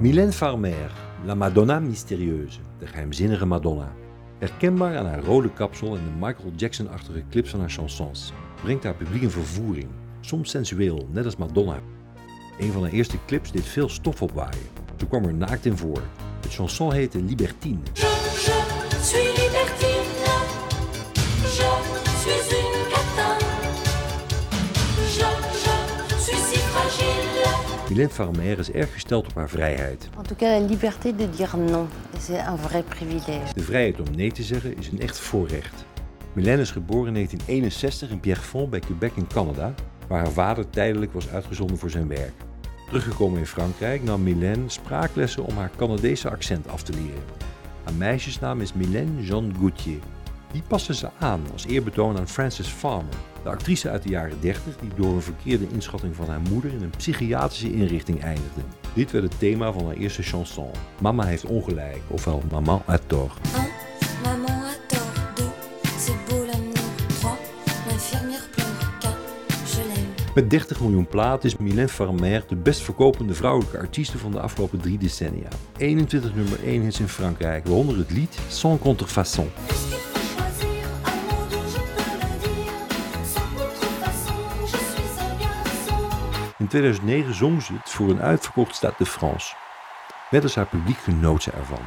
Mylène Farmer, La Madonna Mystérieuse, de geheimzinnige Madonna. Herkenbaar aan haar rode kapsel en de Michael Jackson-achtige clips van haar chansons, brengt haar publiek in vervoering, soms sensueel, net als Madonna. Een van haar eerste clips deed veel stof opwaaien. Ze kwam er naakt in voor. De chanson heette Libertine. Je suis libertine. Je suis une catin. Je, je suis si fragile. Mylène Farmer is erg gesteld op haar vrijheid. En tout cas, la liberté de dire non, c'est un vrai privilège. De vrijheid om nee te zeggen is een echt voorrecht. Mylène is geboren in 1961 in Pierrefonds bij Quebec in Canada, waar haar vader tijdelijk was uitgezonden voor zijn werk. Teruggekomen in Frankrijk nam Mylène spraaklessen om haar Canadese accent af te leren. Haar meisjesnaam is Mylène Jean Gauthier. Die paste ze aan als eerbetoon aan Frances Farmer, de actrice uit de jaren 30 die door een verkeerde inschatting van haar moeder in een psychiatrische inrichting eindigde. Dit werd het thema van haar eerste chanson. Mama heeft ongelijk, ofwel Maman a tort. Met 30 miljoen platen is Mylène Farmer de best verkopende vrouwelijke artieste van de afgelopen drie decennia. 21 nummer 1 hits in Frankrijk, waaronder het lied Sans contrefaçon. In 2009 zong ze het voor een uitverkocht Stade de France. Net als haar publiek genoot ze ervan.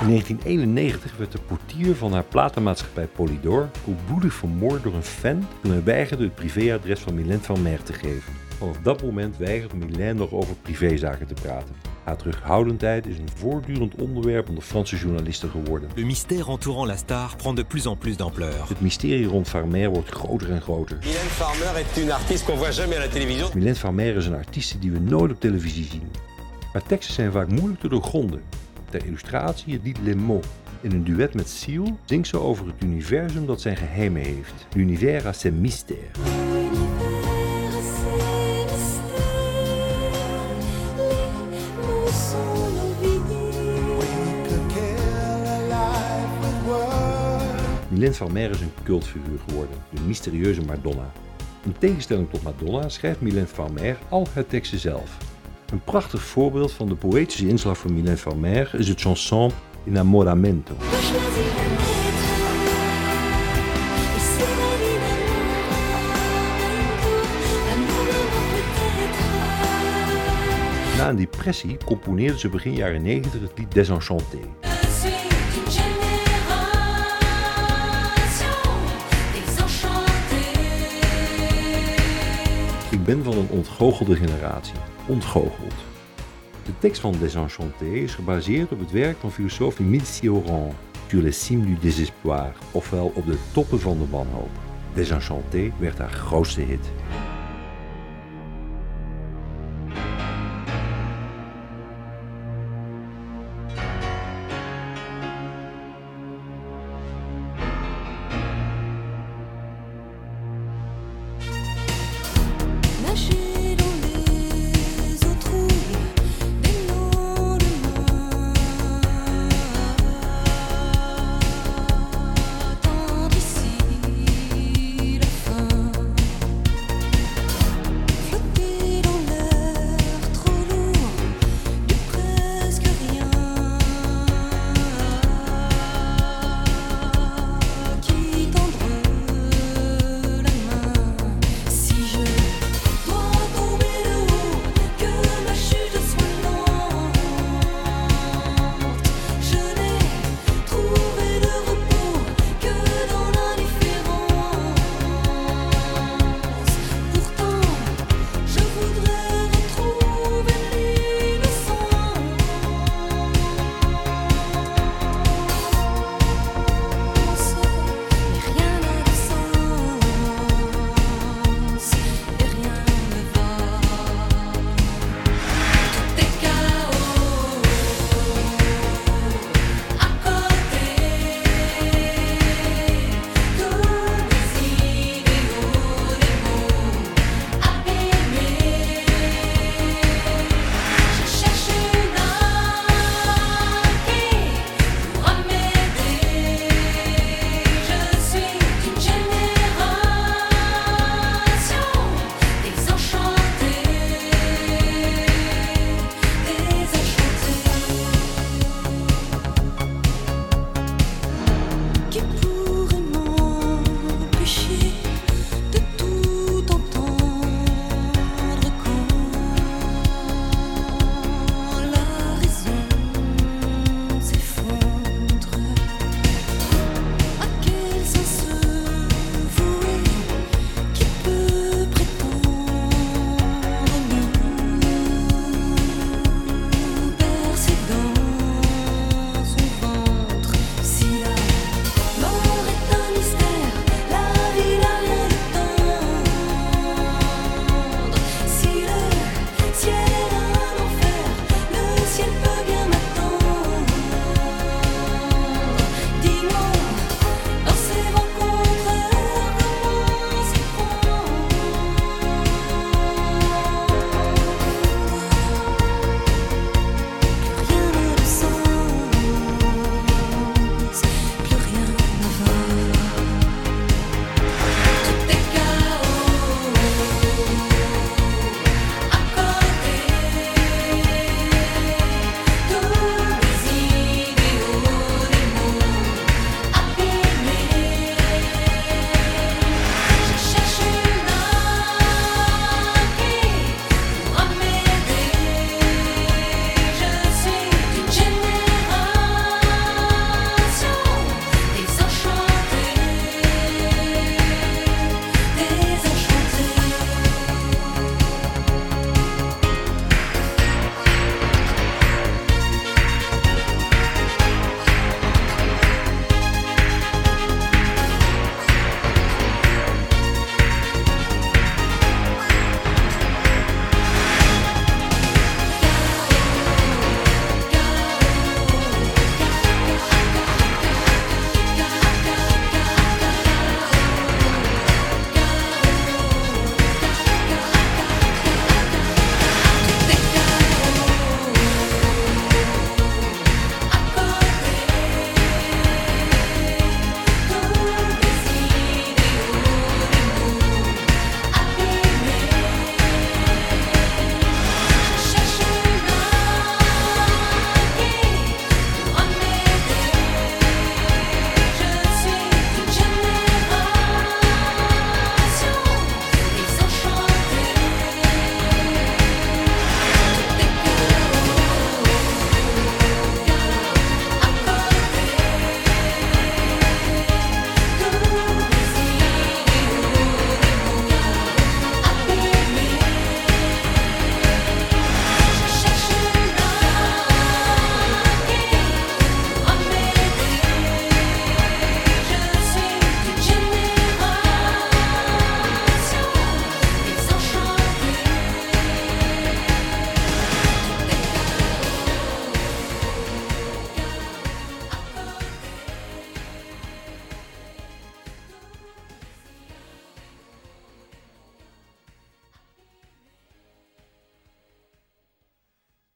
In 1991 werd de portier van haar platenmaatschappij Polydor koelbloedig vermoord door een fan toen hij weigerde het privéadres van Mylène Farmer te geven. Vanaf dat moment weigert Mylène nog over privézaken te praten. Haar terughoudendheid is een voortdurend onderwerp onder Franse journalisten geworden. Le mystère entourant la star prend de plus en plus d'ampleur. Het mysterie rond Farmer wordt groter en groter. Mylène Farmer est une artiste qu'on voit jamais à la télévision. Mylène Farmer is een artieste die we nooit op televisie zien. Haar teksten zijn vaak moeilijk te doorgronden. Ter illustratie het lied Les Mots. In een duet met Seal zingt ze over het universum dat zijn geheimen heeft. L'univers a ses mystères. Mylène Farmer is een cultfiguur geworden, de mysterieuze Madonna. In tegenstelling tot Madonna schrijft Mylène Farmer al haar teksten zelf. Een prachtig voorbeeld van de poëtische inslag van Mylène Farmer is het chanson peut-être. Na een depressie componeerde ze begin jaren 90 het lied Désenchanté. Ik ben van een ontgoochelde generatie. Ontgoocheld. De tekst van Désenchanté is gebaseerd op het werk van filosoof Émile Cioran, Sur les cimes du désespoir, ofwel op de toppen van de wanhoop. Désenchanté werd haar grootste hit.